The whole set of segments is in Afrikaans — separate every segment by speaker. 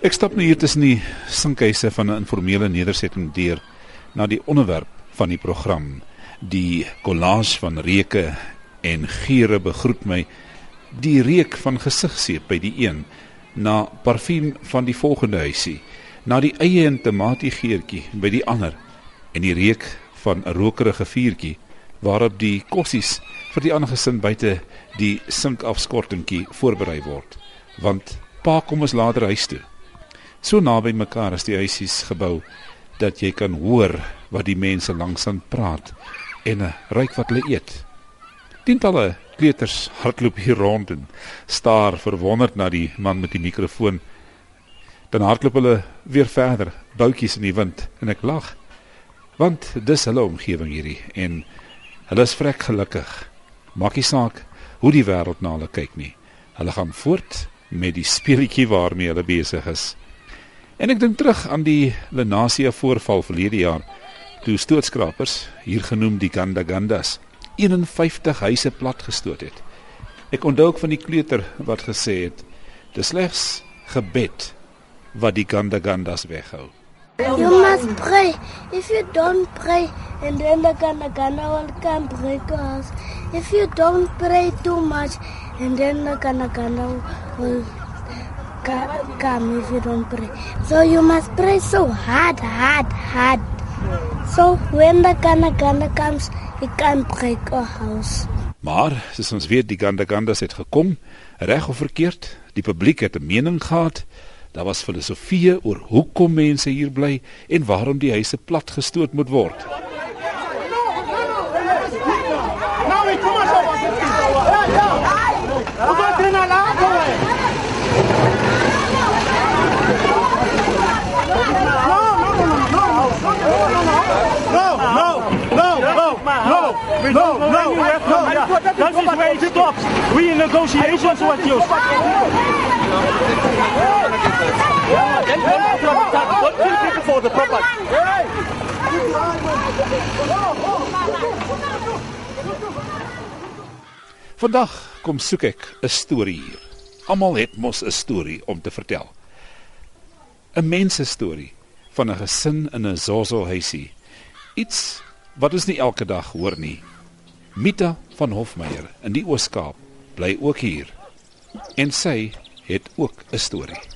Speaker 1: Ek stap nou hier tussen die sinkhuise van 'n informele nedersetting deur na die onderwerp van die program. Die collage van reuke en geure begroet my. Die reuk van gesigseep by die een, na parfuum van die volgende huisie, na die eie en tamatie geurtjie by die ander en die reuk van 'n rokerige vuurtjie waarop die kossies vir die ander gesin buite die sinkafskortingkie voorberei word. Want pa kom ons later huis toe. So naby mekaar is die huisies gebou dat jy kan hoor wat die mense langsaan praat en ruik wat hulle eet. Tientalle kleuters hardloop hier rond en staar verwonderd na die man met die mikrofoon. Dan hardloop hulle weer verder, boutjies in die wind en ek lag. Want dis hulle omgewing hierdie en hulle is vrek gelukkig. Maak nie saak hoe die wêreld na hulle kyk nie. Hulle gaan voort met die speletjie waarmee hulle besig is. En ek dink terug aan die Lenasia voorval verlede jaar toe stootskrapers, hier genoem die Gandagandas, 51 huise platgestoot het. Ek onthou ook van die kleuter wat gesê het: "Dis slegs gebed wat die Gandagandas weghou."
Speaker 2: You must pray. If you don't pray, and then the Ganagana will come break house. If you don't pray too much, and then the Ganagana will come if you don't pray. So you must pray so hard, hard, hard. So when the Ganagana comes, it can break your house.
Speaker 1: Maar soos ons weet, die Gandagandas het gekom, reg of verkeerd, die publiek het 'n mening gehad. Daar was filosofie oor hoekom mense hier bly en waarom die huise platgestoot moet word.
Speaker 3: Nou, kom ons op. Ja, ja. Kom ons doen nou laat.
Speaker 4: No, no, no, no. That is where it stops. We in negotiations with you.
Speaker 3: Don't kill people for the property.
Speaker 1: Vandag kom soek ek 'n storie hier. Almal het mos 'n storie om te vertel. 'n Mense storie van 'n gesin in 'n Zozo huisie. Iets wat ons nie elke dag hoor nie. Mita van Hofmeyer in die Oos-Kaap bly ook hier. En sy het ook 'n storie.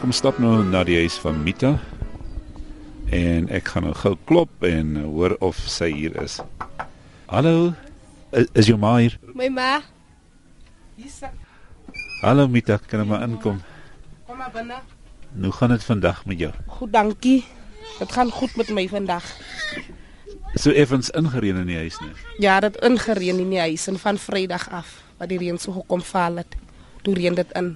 Speaker 1: Kom stap nou na die huis van Mita. En ek gaan nou gou klop en hoor of sy hier is. Hallo. Is, is jou ma hier?
Speaker 5: My ma.
Speaker 1: Hallo Mita, kan jy maar inkom?
Speaker 5: Kom maar binne.
Speaker 1: Hoe gaan dit vandag met jou?
Speaker 5: Goed, dankie. Dit gaan goed met my vandag.
Speaker 1: So effens ingereën in die huis nie.
Speaker 5: Ja, dit ingereën in die huis en van Vrydag af wat die reën so gekom val het. Toe reën dit in.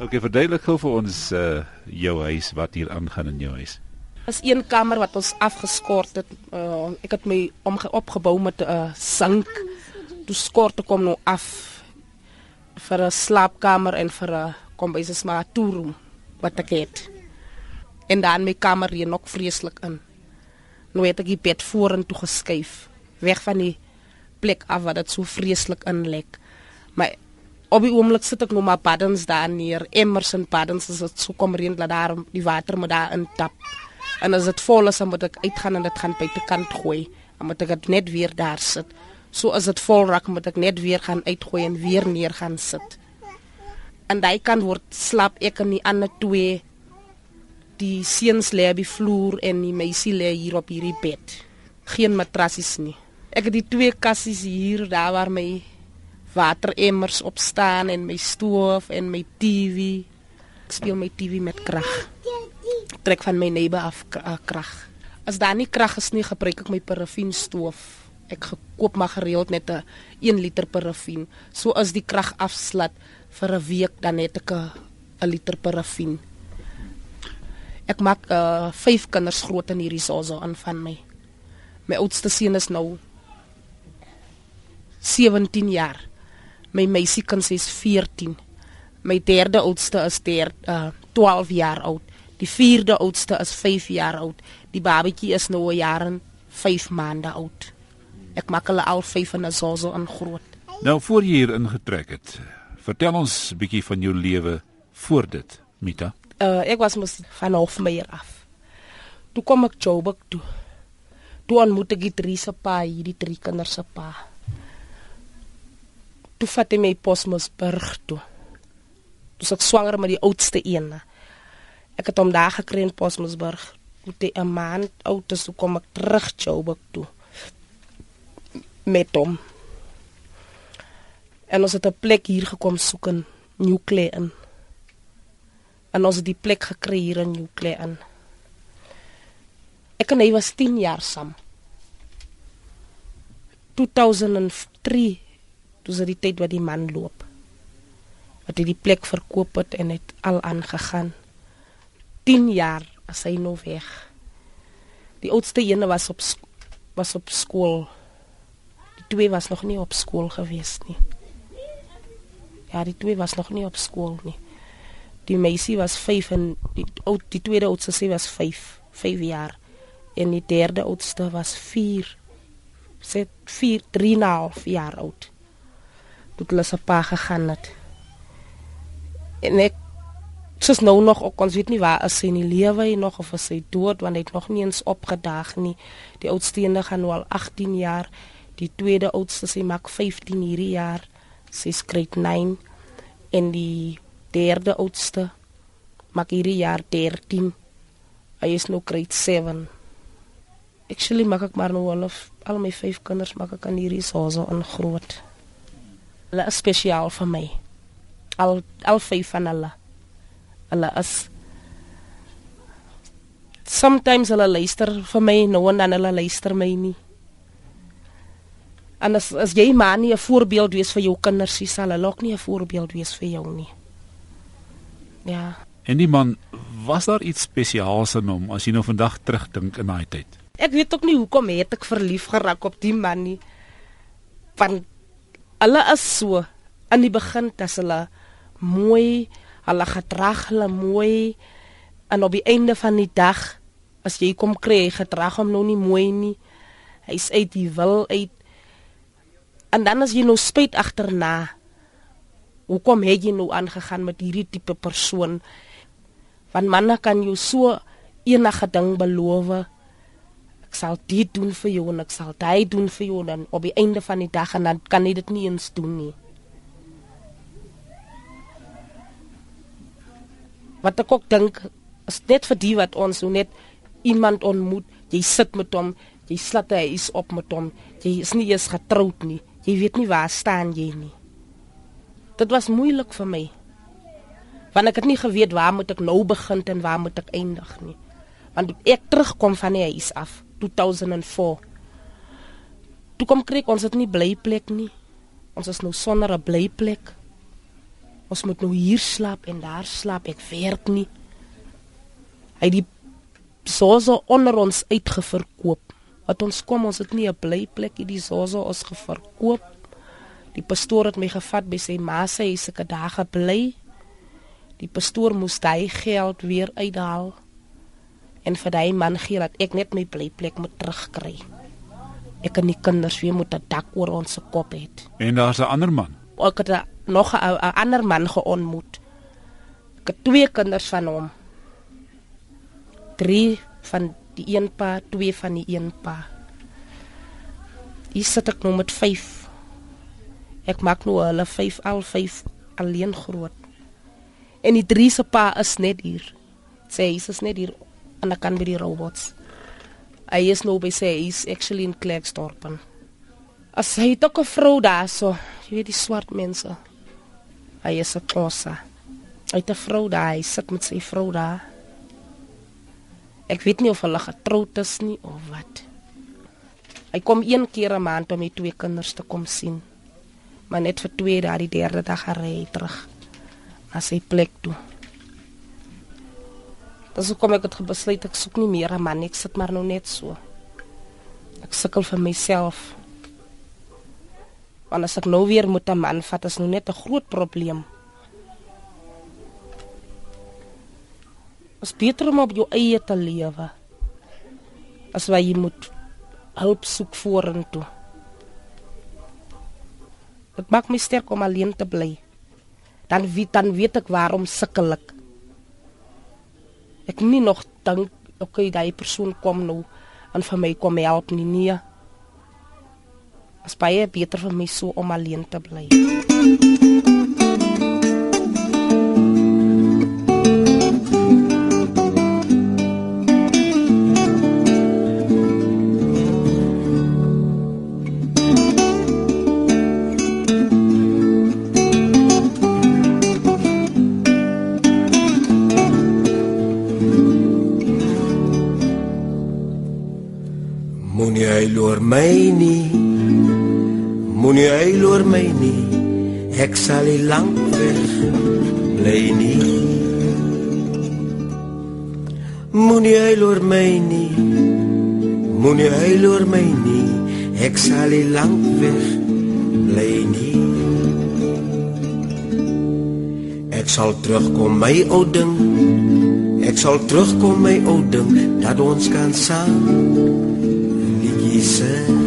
Speaker 1: Okay, verduidelik gou vir ons uh jou huis wat hier aangaan in jou huis.
Speaker 5: Dis een kamer wat ons afgeskort het. Uh, ek het my omge opgebou met 'n uh, sink. Toe skort kom nou af vir 'n slaapkamer en vir 'n kom by se maar toeroom wat ek het. En dan my kamer reën nog vreeslik in. Nou het ek die bed vorentoe geskuif, weg van die plek af wat dit so vreeslik inlek. Maar Op die oomblik sit ek nog maar paddens daar neer. Emerson paddens as dit so kom reën dat daar die water moet daar intap. En as dit vol is, dan moet ek uitgaan en dit gaan buitekant gooi. Dan moet ek dit net weer daar sit. So as dit vol raak, moet ek net weer gaan uitgooi en weer neer gaan sit. En daai kan word slap ek en die ander twee die seuns lê op die vloer en die meisie lê hier op hierdie bed. Geen matrassies nie. Ek het die twee kassies hier daar waar my wateremmers op staan en my stoof en my TV. Ek speel my TV met krag. Trek van my neebe af uh, krag. As daar nie krag is nie, gebruik ek my parafin stoof. Ek koop maar gereeld net 'n 1 liter parafin. So as die krag afslat vir 'n week dan het ek 'n liter parafin. Ek maak uh, vyf kinders groot in hierdie Zaza aan van my. My oudste seun is nou 17 jaar. My meisiekind is 14. My derde oudste is der uh, 12 jaar oud. Die vierde oudste is 5 jaar oud. Die babatjie is nou 'n jaar en 5 maande oud. Ek maak hulle al vyf in 'n Zaza aan groot.
Speaker 1: Nou voor jy hier ingetrek het, vertel ons 'n bietjie van jou lewe voor dit, Mita.
Speaker 5: Uh, ek was mos van Hofmeyer af. Toe kom ek Joburg toe. Toe ontmoet ek die drie se pa, hierdie drie kinders se pa. Toe vat hy my Posmosburg toe. Toe ek swanger met die oudste een. Ek het hom daar gekry in Posmosburg. Toe 'n maand oud is, toe kom ek terug Joburg toe met hom. En ons het 'n plek hier gekom soek in in. En ons het die plek gekry hier in Newclay in. Ek en hy was 10 jaar saam. 2003 se die tyd wat die man loop. Wat hy die plek verkoop het en het al aangegaan. 10 jaar as hy nou weg. Die oudste ene was op was op skool twee was nog nie op skool gewees nie. Ja, die twee was nog nie op skool nie. Die meisie was 5 en die oud die tweede oudste sy was 5, 5 jaar. En die derde oudste was 4. Sy 4, 3 na 5 jaar oud. Toe hulle se pa gegaan het. En ek soos nou nog ook ons weet nie waar as sy in die lewe hy nog of as sy dood want hy het nog nie eens opgedaag nie. Die oudste een gaan nou al 18 jaar Die tweede oudste sy maak 15 hierdie jaar. Sy skryf 9 en die derde oudste maak hierdie jaar 13. Hy is nou grade 7. Actually maak ek maar nou al my vyf kinders maak ek aan hierdie soso in groot. Hulle is spesiaal vir my. Al al vyf van hulle. Hulle is Sometimes hulle luister vir my, nou en dan hulle luister my nie. En as as jy maar nie 'n voorbeeld wees vir jou kinders nie, sal hulle ook nie 'n voorbeeld wees vir jou nie. Ja.
Speaker 1: En die man, was daar iets spesiaals aan hom as jy nou vandag terugdink in daai tyd?
Speaker 5: Ek weet ook nie hoekom het ek verlief geraak op die man nie. Want hulle is so in die begin as hulle mooi, hulle gedrag hulle mooi en op die einde van die dag as jy kom kry gedrag hom nou nie mooi nie. Hy's uit die wil uit En dan as jy nou spyt agterna. Hoekom het jy nou aangegaan met hierdie tipe persoon? Want manne kan jou so enige ding beloof. Ek sal dit doen vir jou en ek sal dit doen vir jou dan op die einde van die dag en dan kan jy dit nie eens doen nie. Wat ek ook dink is dit vir die wat ons net iemand ontmoet, jy sit met hom, jy slat hy is op met hom, jy is nie eens getroud nie jy weet nie waar staan jy nie. Dit was moeilik vir my. Want ek het nie geweet waar moet ek nou begin en waar moet ek eindig nie. Want ek terugkom van die huis af 2004. Toe kom kry ons dit nie bly plek nie. Ons is nou sonder 'n bly plek. Ons moet nou hier slaap en daar slaap. Ek werk nie. Hy die soso onder ons uitgeverkoop wat ons kom ons het nie 'n blyplek hier die Zozo ons geverkoop die pastoor het my gevat by sy ma se huis ek daar gebly die pastoor moes hy geld weer uithaal en vir daai man gee dat ek net my blyplek moet terugkry ek en die kinders weer moet 'n dak oor ons kop hê
Speaker 1: en daar's 'n ander man
Speaker 5: ek het nog 'n ander man geontmoet. Ek het twee kinders van hom. 3 van die een pa, 2 van die een pa. Hier sit ek nou met 5. Ek maak nou hulle 5 al 5 alleen groot. En die drie se pa is net hier. Sê hy is net hier aan die kant by die robots. Hy is nou by sê hy is actually in Klerksdorp. As hy het ook 'n vrou daar so, jy weet die swart mense. Hy is 'n klosa. Hy het 'n vrou daar, hy sit met sy vrou daar. Ek weet nie of hulle getroud is nie of wat. Hy kom een keer 'n maand om die twee kinders te kom sien. Maar net vir twee dae, die derde dag hy terug na sy plek toe. Dis hoe kom ek het besluit ek soek nie meer 'n man, ek sit maar nou net so. Ek sukkel vir myself. Want as ek nou weer moet 'n man vat, is nou net 'n groot probleem. Is beter om op jou eie te lewe. As wat jy moet hulp soek vorentoe. Dit maak my sterk om alleen te bly. Dan weet dan weet ek waarom sukkel ek. Ek nie nog dink okay daai persoon kom nou en vir my kom help nie nee. As baie beter vir my so om alleen te bly.
Speaker 6: Ek sal nie lank weg bly nie. Moenie huil oor my nie. Moenie huil oor my nie. Ek sal nie lank weg bly nie. Ek sal terugkom my ou ding. Ek sal terugkom my ou ding dat ons kan saam liedjies sing.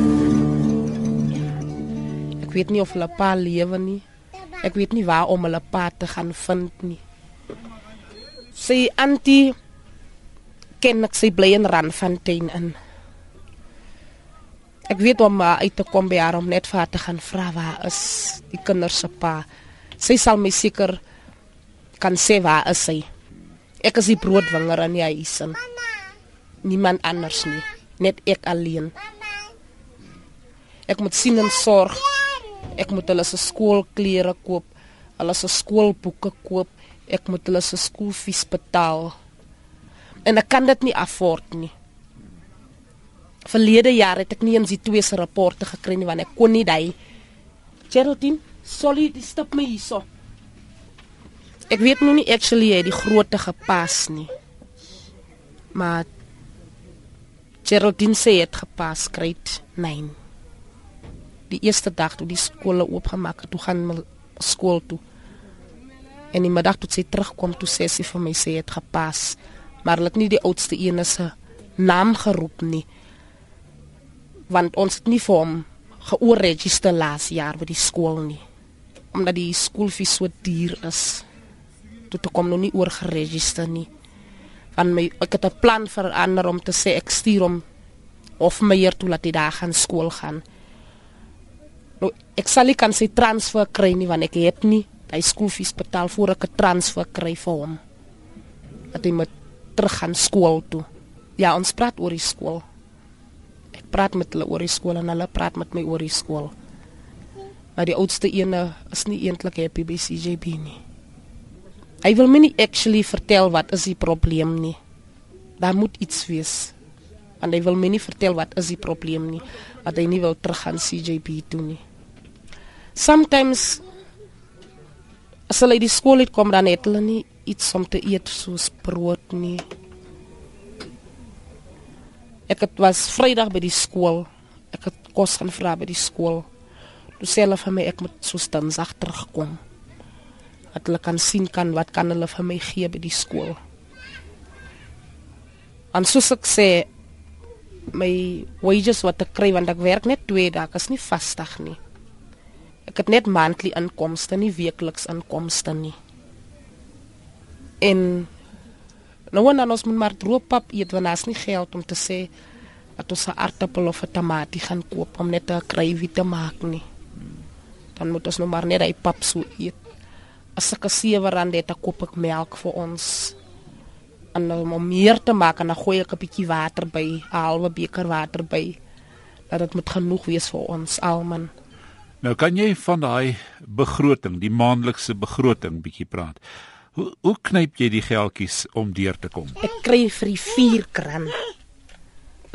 Speaker 5: Ek weet nie of hulle pa lewe nie. Ek weet nie waar om hulle pa te gaan vind nie. Sy antie ken ek sy bly in Randfontein in. Ek weet om uh, uit te kom by haar om net vir haar te gaan vra waar is die kinders se pa. Sy sal my seker kan sê waar is sy. Ek is die broodwinger in die huis en niemand anders nie, net ek alleen. Ek moet sien en sorg. Ek moet hulle se skoolklere koop, hulle se skoolboeke koop, ek moet hulle se skoolfees betaal. En ek kan dit nie afford nie. Verlede jaar het ek nie eens die twee se rapporte gekry nie want ek kon nie daai Geraldine, sorry, dis stop my hierso. Ek weet nou nie actually hy die grootte gepas nie. Maar Geraldine sê het gepas, great 9. Die eerste dag toe die skole oopgemaak het, toe gaan my skool toe. En die middag toe sy terugkom, toe sê sy vir my sê het gepas, maar hulle het nie die oudste een se naam geroep nie. Want ons het nie vir hom geoorregister laas jaar by die skool nie. Omdat die skoolfees so duur is toe te kom nog nie oor geregistreer nie. Van my ek het 'n plan verander om te sê ek stuur hom of meer toe laat hy daar gaan skool gaan. Ek sal nie kan sy transfer kry nie want ek het nie hy skoolfees betaal voor ek 'n transfer kry vir hom. Dat hy moet terug gaan skool toe. Ja, ons praat oor die skool. Ek praat met hulle oor die skool en hulle praat met my oor die skool. Maar die oudste ene is nie eintlik happy by CJB nie. Hy wil my nie actually vertel wat is die probleem nie. Daar moet iets wees. Want hy wil my nie vertel wat is die probleem nie. Dat hy nie wil terug gaan CJB toe nie. Sometimes as hulle uit die skool uitkom dan het hulle nie iets om te eet soos brood nie. Ek het was Vrydag by die skool. Ek het kos gaan vra by die skool. Toe sê hulle vir my ek moet so Dinsdag terugkom. Dat hulle kan sien kan wat kan hulle vir my gee by die skool. En soos ek sê my wages wat ek kry want ek werk net 2 dae, is nie vasdag nie. Ek het net monthly inkomste, nie weekliks inkomste nie. En nou dan ons moet maar drooppap eet want daar's nie geld om te sê dat ons 'n aartappel of 'n tamatie gaan koop om net 'n kruiwie te maak nie. Dan moet ons nou maar net hy pap so eet. As ek 'n sewe rand het, dan koop ek melk vir ons. En dan om meer te maak, en dan gooi ek 'n bietjie water by, 'n halwe beker water by. Dat dit moet genoeg wees vir ons almal.
Speaker 1: Nou kan jy van daai begroting, die maandelikse begroting bietjie praat. Hoe hoe knyp jy die geldjies om deur te kom?
Speaker 5: Ek kry vir die 4 kran.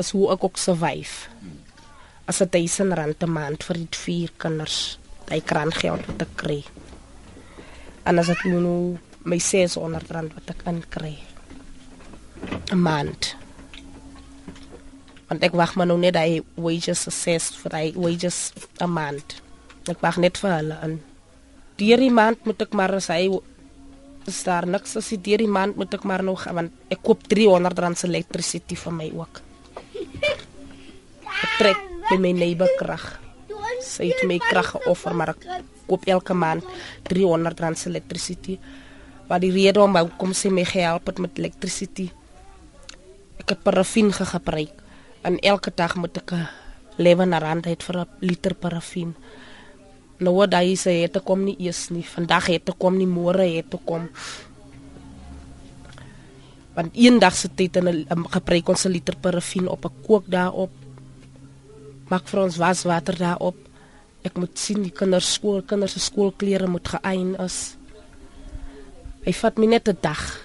Speaker 5: Is hoe ek ook survive. As dit 1000 rand 'n maand vir die vier kinders, daai kran geld wat ek kry. En as dit nou nou my 600 rand wat ek inkry. 'n maand. Want ek wag maar nou net daai wages assessed vir daai wages 'n maand. Ek wag net vir hulle in. Deur die maand moet ek maar as hy is daar niks as deur die maand moet ek maar nog want ek koop 300 rand se elektrisiteit vir my ook. Ek trek by my neighbor krag. Sy het my krag geoffer maar ek koop elke maand 300 rand se elektrisiteit. Wat die rede om hoekom sy my gehelp het met elektrisiteit. Ek het parafin gebruik en elke dag moet ek 'n 11 rand hê vir 'n liter parafin. Nou hy sê het te kom nie eers nie. Vandag het te kom nie, môre het te kom. Want eendag se tyd en 'n gebruik ons 'n liter parafin op 'n kook daarop. Maak vir ons waswater daarop. Ek moet sien die kinders skool, kinders se skoolklere moet geëin is. Hy vat my net 'n dag.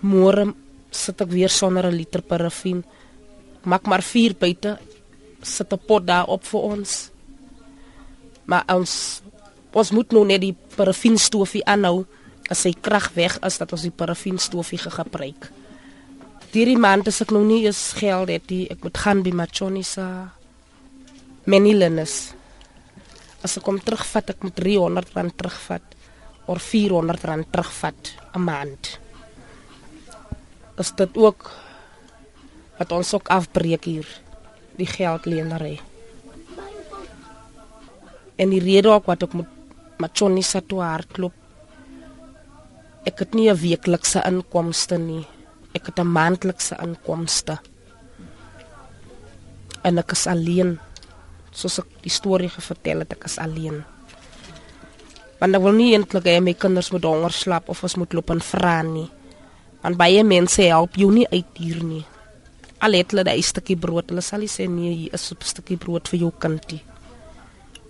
Speaker 5: Môre sit ek weer sonder 'n liter parafin. Maak maar 4 buite. Sit 'n pot daarop vir ons. Maar ons ons moet nou net die parafinstoofie aanhou as sy krag weg is dat ons die parafinstoofie gebruik. Hierdie maand is ek nog nie eens geld het die ek moet gaan by Machonisa Menilenes. As ek kom terugvat ek moet 300 rand terugvat of 400 rand terugvat 'n maand. Is dit ook wat ons ook afbreek hier die geldleenery en die rede ook wat ek moet Machoni sa toe hardloop. Ek het nie 'n weeklikse inkomste nie. Ek het 'n maandelikse inkomste. En ek is alleen. Soos ek die storie gevertel het, ek is alleen. Want ek wil nie eintlik hê my kinders moet honger slaap of ons moet loop en vra nie. Want baie mense help jou nie uit hier nie. Al het hulle 'n stukkie brood, hulle sal nie sê nee, hier is 'n stukkie brood vir jou kindie.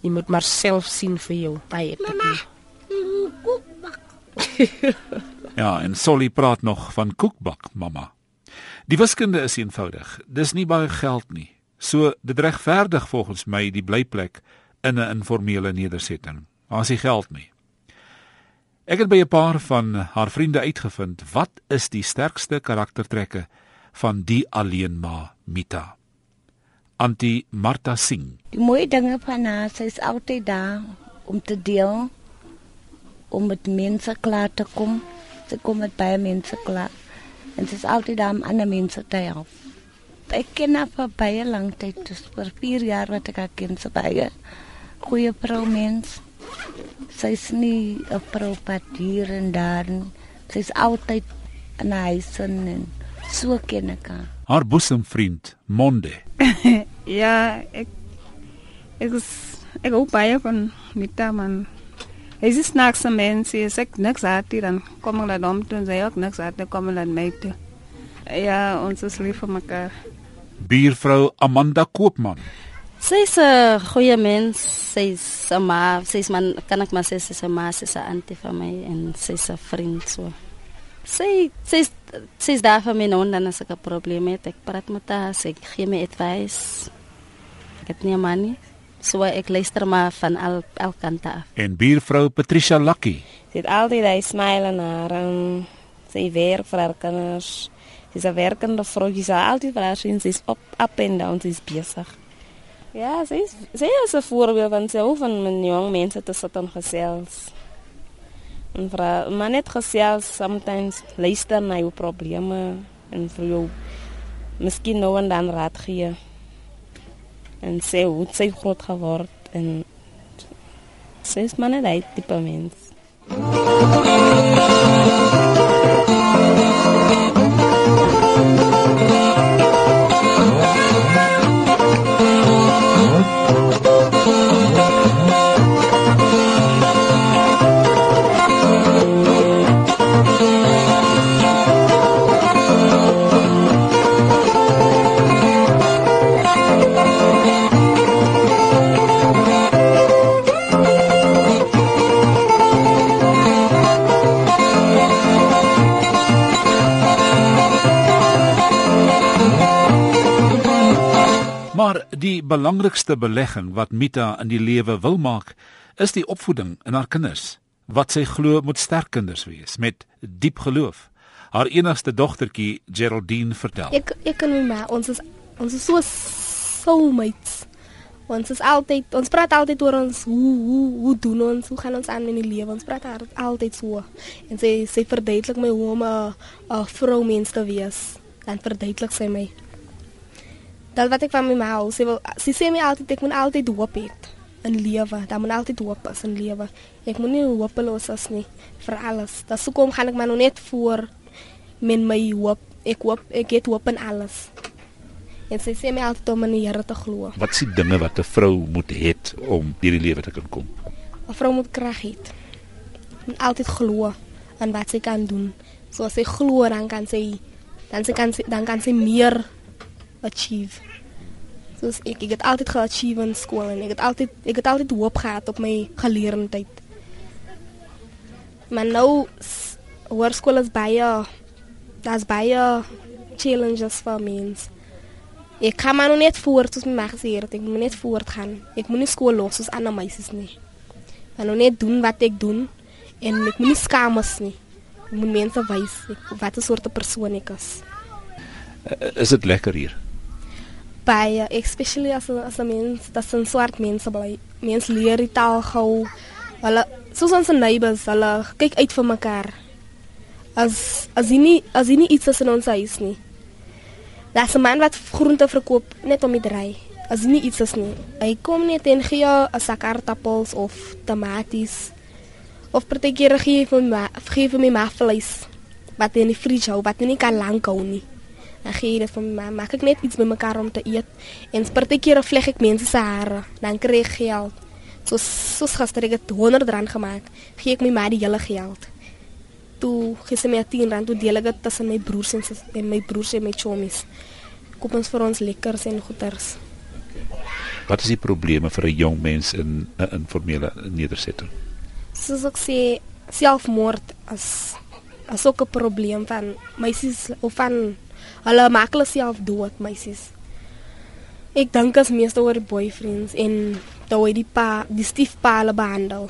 Speaker 5: Jy moet maar self sien vir jou. Baie dankie.
Speaker 2: Koekbak.
Speaker 1: Ja, en Solly praat nog van koekbak, mamma. Die wiskunde is eenvoudig. Dis nie baie geld nie. So dit regverdig volgens my die blyplek in 'n informele nedersetting. Daar's nie geld nie. Ek het by 'n paar van haar vriende uitgevind wat is die sterkste karaktertrekke van die alleenma Mita. Antie Martha Singh.
Speaker 7: Die mooie dinge van haar, sy is altyd daar om te deel om met mense klaar te kom. Sy kom met baie mense klaar. En sy is altyd daar om ander mense te help. Ek ken haar vir baie lank tyd, dus vir 4 jaar wat ek haar ken, sy baie goeie vrou mens. Sy is nie 'n vrou wat hier en daar. nie. Sy is altyd in 'n huis en so ken ek haar.
Speaker 1: Haar boesemvriend Monde.
Speaker 8: Ja, ek ek is ek hou baie van Mita man. Hy is snaaks se mens, hy sê niks uit hier dan kom hulle dan toe en sy ook niks uit, dan kom hulle my toe. Ja, ons is lief vir mekaar.
Speaker 1: Buurvrou Amanda Koopman.
Speaker 9: Sy's 'n goeie mens. Sy's 'n ma, sy's man kan ek maar sê sy's 'n ma, sy's 'n auntie vir my en sy's 'n vriend so. Sy sy's sy's daar vir my nou dan as ek 'n probleem het. Ek praat met haar, sy gee my advice. Ek het nie money. So ek luister maar van al al kante af.
Speaker 1: En buurvrou Patricia Lucky.
Speaker 10: Sy het altyd hy smile en haar en sy werk vir haar kinders. Sy's 'n werkende vrou, sy sal altyd vir haar sien, sy's op up and down, sy's besig. Ja, sy is sy is 'n voorbeeld van sy hou van jong mense te sit en gesels. En vra, maar net gesels, sometimes luister na jou probleme en vir jou miskien nou en dan raad gee. En sê hoe sy groot geword en Sy is maar net hy tipe mens.
Speaker 1: Belangrikste belegging wat Mita in die lewe wil maak, is die opvoeding in haar kinders. Wat sy glo moet sterk kinders wees met diep geloof. Haar enigste dogtertjie, Geraldine, vertel.
Speaker 11: Ek ek en my ma, ons is ons is so soulmates. Ons is altyd ons praat altyd oor ons hoe hoe hoe doen ons, hoe gaan ons aan in die lewe? Ons praat al- altyd so. En sy sy verduidelik my hoe om 'n 'n vrou mens te wees. Dan verduidelik sy my. Dat wat ek van my ma hou, sy wil sy sê my altyd ek moet altyd hoop hê in lewe. Daar moet altyd hoop is in lewe. Ek moet nie hopeloos as nie vir alles. Dat sou kom gaan ek maar nog net voor met my hoop. Ek hoop ek het hoop in alles. En sy sê my altyd om in die Here te glo.
Speaker 1: Wat is die dinge wat 'n vrou moet hê om hierdie lewe te kan kom?
Speaker 11: 'n Vrou moet krag hê. Moet altyd glo aan wat sy kan doen. So as sy glo dan kan sy dan sy kan sy, dan kan sy meer achieve. So ek ek het altyd ge-achieve in skool en ek het altyd ek het altyd hoop gehad op my geleerdheid. Maar nou s- hoërskool is baie daar's baie challenges vir mens. Ek kan maar nog net voort soos my ma gesê het, ek moet net voortgaan. Ek moet nie skool los soos ander meisies nie. Maar nog net doen wat ek doen en ek moet nie skaam is nie. Ek moet mense wys wat 'n soort persoon ek is.
Speaker 1: Uh, Is dit lekker hier?
Speaker 11: Baie, especially as as 'n mens, dat zijn swart mense bly. Mense leer die taal gou. Hulle soos ons neighbors, hulle kyk uit vir mekaar. As as jy nie as jy nie iets in ons huis nie. Daar's 'n man wat groente verkoop net om die draai. As jy nie iets is nie. Hy kom net en gee jou 'n sak aardappels of tomaties. Of partykeer gee vir my gee vir my maar vleis wat in die fridge hou, wat nie kan lank hou nie. Dan gee jy dit vir my, maak ek net iets met mekaar om te eet. En partykeer vleg ek mense se hare, dan kry ek geld. So soos gister ek het 100 rand gemaak, gee ek my ma die hele geld. Toe gee sy my 10 rand, toe deel ek dit tussen my broers en sus en my broers en my chommies. Koop ons vir ons lekkers en goeders.
Speaker 1: Wat is die probleme vir 'n jong mens in 'n informele nedersetting?
Speaker 11: Soos ek sê, selfmoord is is ook 'n probleem van meisies of van hulle maak hulle self dood, meisies. Ek dink as meeste oor boyfriends en hoe die pa, die stiefpa hulle behandel.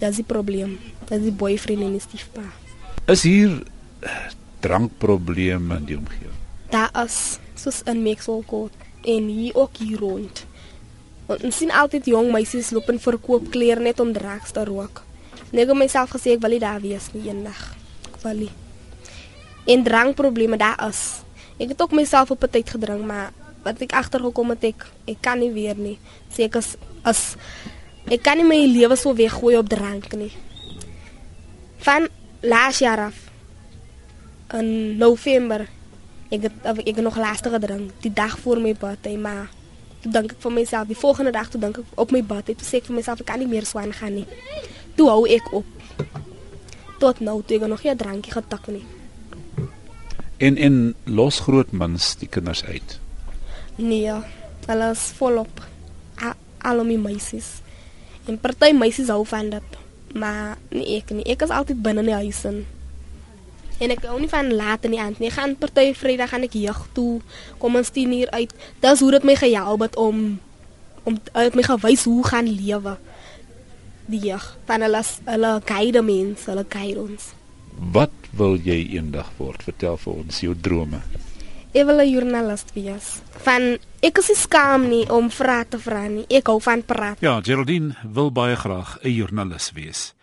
Speaker 11: Dis die probleem. Dis die boyfriend en die stiefpa.
Speaker 1: Is hier eh, drankprobleme in die omgewing?
Speaker 11: Daar is soos in Maxwell en hier ook hier rond. Want ons sien altyd jong meisies loop en verkoop klere net om drugs te rook. En ek het myself gesê ek wil nie daar wees nie eendag. Ek wil nie. En drankprobleme daar is. Ek het ook myself op 'n tyd gedrink, maar wat ek agtergekom het ek ek kan nie weer nie. Seker as, as ek kan nie my lewe so weggooi op drank nie. Van laas jaar af in November ek het ek het nog laaste gedrink die dag voor my birthday maar toe dink ek vir myself die volgende dag toe dink ek op my birthday toe sê ek vir myself ek kan nie meer so aangaan nie toe hou ek op tot nou toe ek nog nie 'n drankie getak nie
Speaker 1: En en los groot mans die kinders uit.
Speaker 11: nee hulle is volop al my meisies en party meisies hou van dit maar nie ek nie ek is altyd binne in die huis in En ek hou nie van laat in die aand nie. Gaan party Vrydag gaan ek jag toe. Kom ons 10 uur uit. Dis hoe dit my gehelp het om om het my gewys hoe gaan lewe. Die jag. Van hulle hulle guide mense, hulle guide ons.
Speaker 1: Wat wil jy eendag word? Vertel vir ons jou drome.
Speaker 11: Ek wil 'n joernalis wees. Van ek is skaam nie om vrae te vra nie. Ek hou van praat.
Speaker 1: Ja, Geraldine wil baie graag 'n joernalis wees.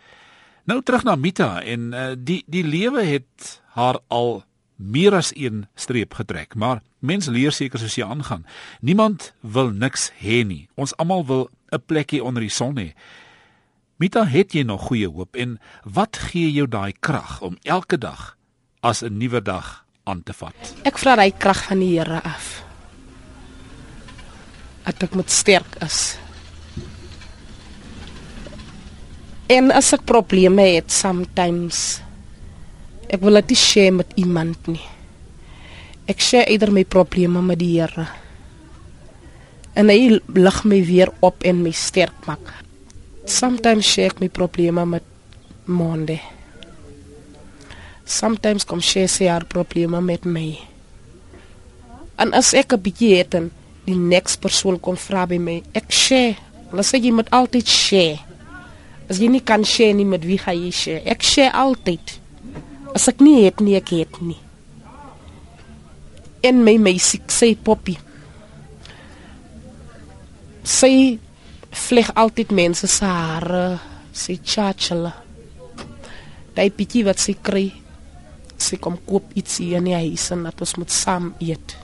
Speaker 1: Nou terug na Mita en uh, die die lewe het haar al meer as een streep getrek, maar mens leer seker soos jy aangaan. Niemand wil niks hê nie. Ons almal wil 'n plekkie onder die son hê. Mita, het jy nog goeie hoop en wat gee jou daai krag om elke dag as 'n nuwe dag aan te vat?
Speaker 5: Ek vra daai krag van die Here af. Dat ek moet sterk is. En as ek probleme het sometimes ek wil dit share met iemand nie. Ek share eerder my probleme met die Here. En hy lig my weer op en my sterk maak. Sometimes share ek my probleme met Monde. Sometimes kom share sy haar probleme met my. En as ek 'n bietjie het en die next persoon kom vra by my, ek share. Hulle sê jy moet altyd share. As jy nie kan share nie met wie gaan jy share? Ek share altyd. As ek nie het nie, ek het nie. En my meisie sê Poppy. Sy vleg altyd mense se hare, sy chachela. Daai bietjie wat sy kry, sy kom koop iets hier in die huis en dat ons moet saam eet.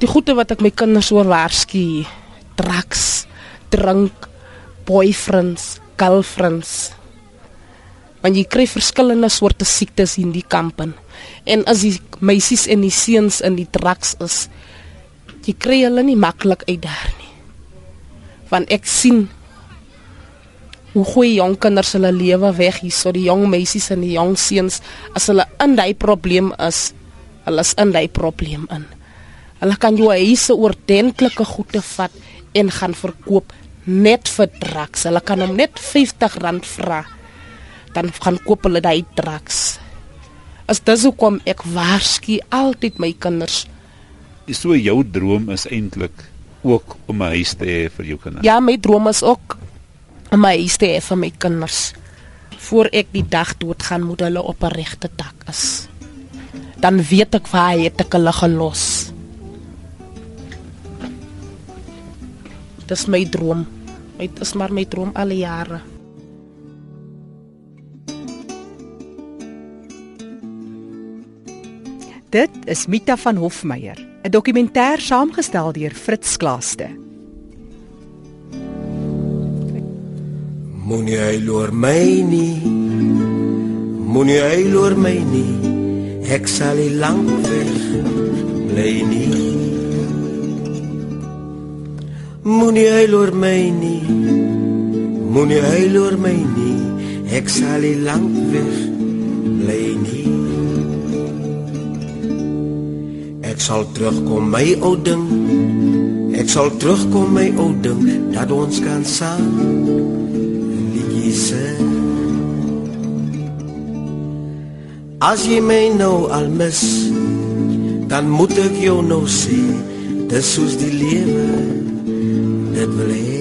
Speaker 5: Die goeie wat ek my kinders oor waarsku, drugs, drink, boyfriends, girlfriends. Want jy kry verskillende soorte siektes in die kampen. En as die meisies en die seuns in die drugs is, jy kry hulle nie maklik uit daar nie. Want ek sien hoe goeie jong kinders hulle lewe weg hier, so die jong meisies en die jong seuns as hulle in daai probleem is, hulle is in daai probleem in. Hulle kan jou huise oordentlike goede vat en gaan verkoop net vir drugs. Hulle kan hom net R50 vra. Dan gaan koop hulle daai drugs. As dis hoekom ek waarsku altyd my kinders.
Speaker 1: So jou droom is eintlik ook om 'n huis te hê vir jou kinders.
Speaker 5: Ja, my droom is ook om 'n huis te hê vir my kinders. Voor ek die dag doodgaan moet hulle op 'n regte dak is. Dan weet ek waar hy het ek hulle gelos. Dis my droom. Dit is maar my droom al jare.
Speaker 12: Dit is Mita van Hofmeyer, 'n dokumentêr saamgestel deur Fritz Klaaste.
Speaker 6: Moenie hy loor my nie. Moenie hy loor my nie. Ek sal nie lank weg bly nie. Moenie hy loor my nie. Moenie hy loor my nie. Ek sal nie lank weg bly nie. Sal terugkom my ou ding. Ek sal terugkom my ou ding dat ons kan saam liedjies sing. As jy my nou al mis, dan moet ek jou nou sê, dis soos die lewe dit wil hê.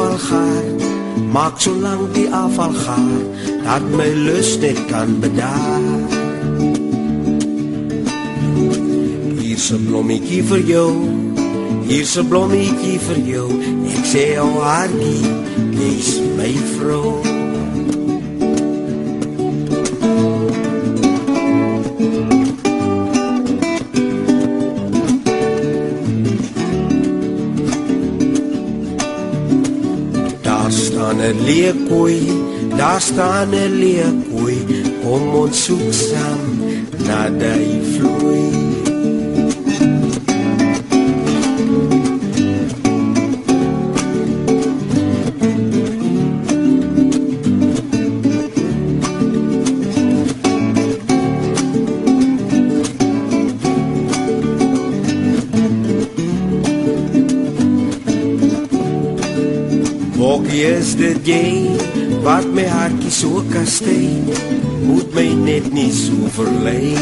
Speaker 6: Afval gaan, maak so lang die afval gaan, dat my lus net kan bedaar. Hier's 'n blommetjie vir jou, hier's 'n blommetjie vir jou. Ek sê jou hartjie, jy's my vrou. 'n leeukoei, daar staan 'n leeukoei. Kom ons soek saam na die vloei. Jy wat my hartjie so kastei moet my net nie so verlei.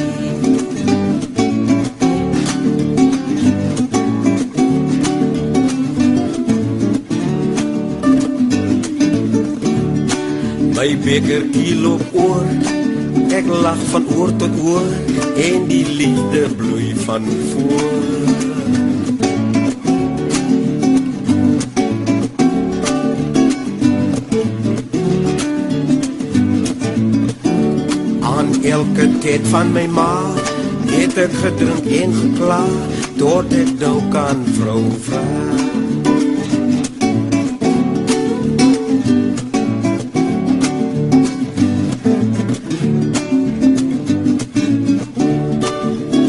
Speaker 6: My beker loop oor ek lag van oor tot oor en die liefde bloei van voor elke tyd van my ma het ek gedrink en gekla tot ek nou kan vrou vra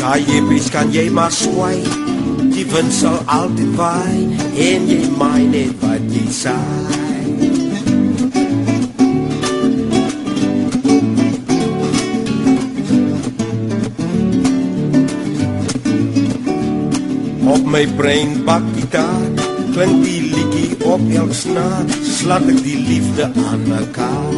Speaker 6: Ja, bis kan jy maar swai Die wind sal altyd waai En jy maai net wat jy saai Op my brein bak gitaar Klink die liedjie op elk snaar Slat ek die liefde aan mekaar.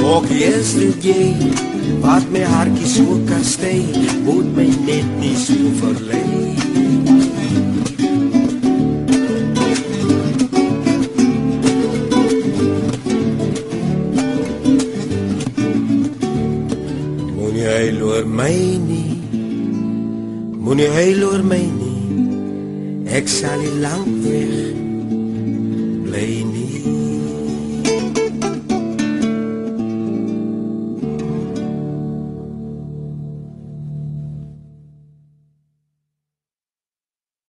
Speaker 6: Ook yesterday Wat my hartjie so kastei Moet my net nie so verlei huil oor my nie Ek sal nie lank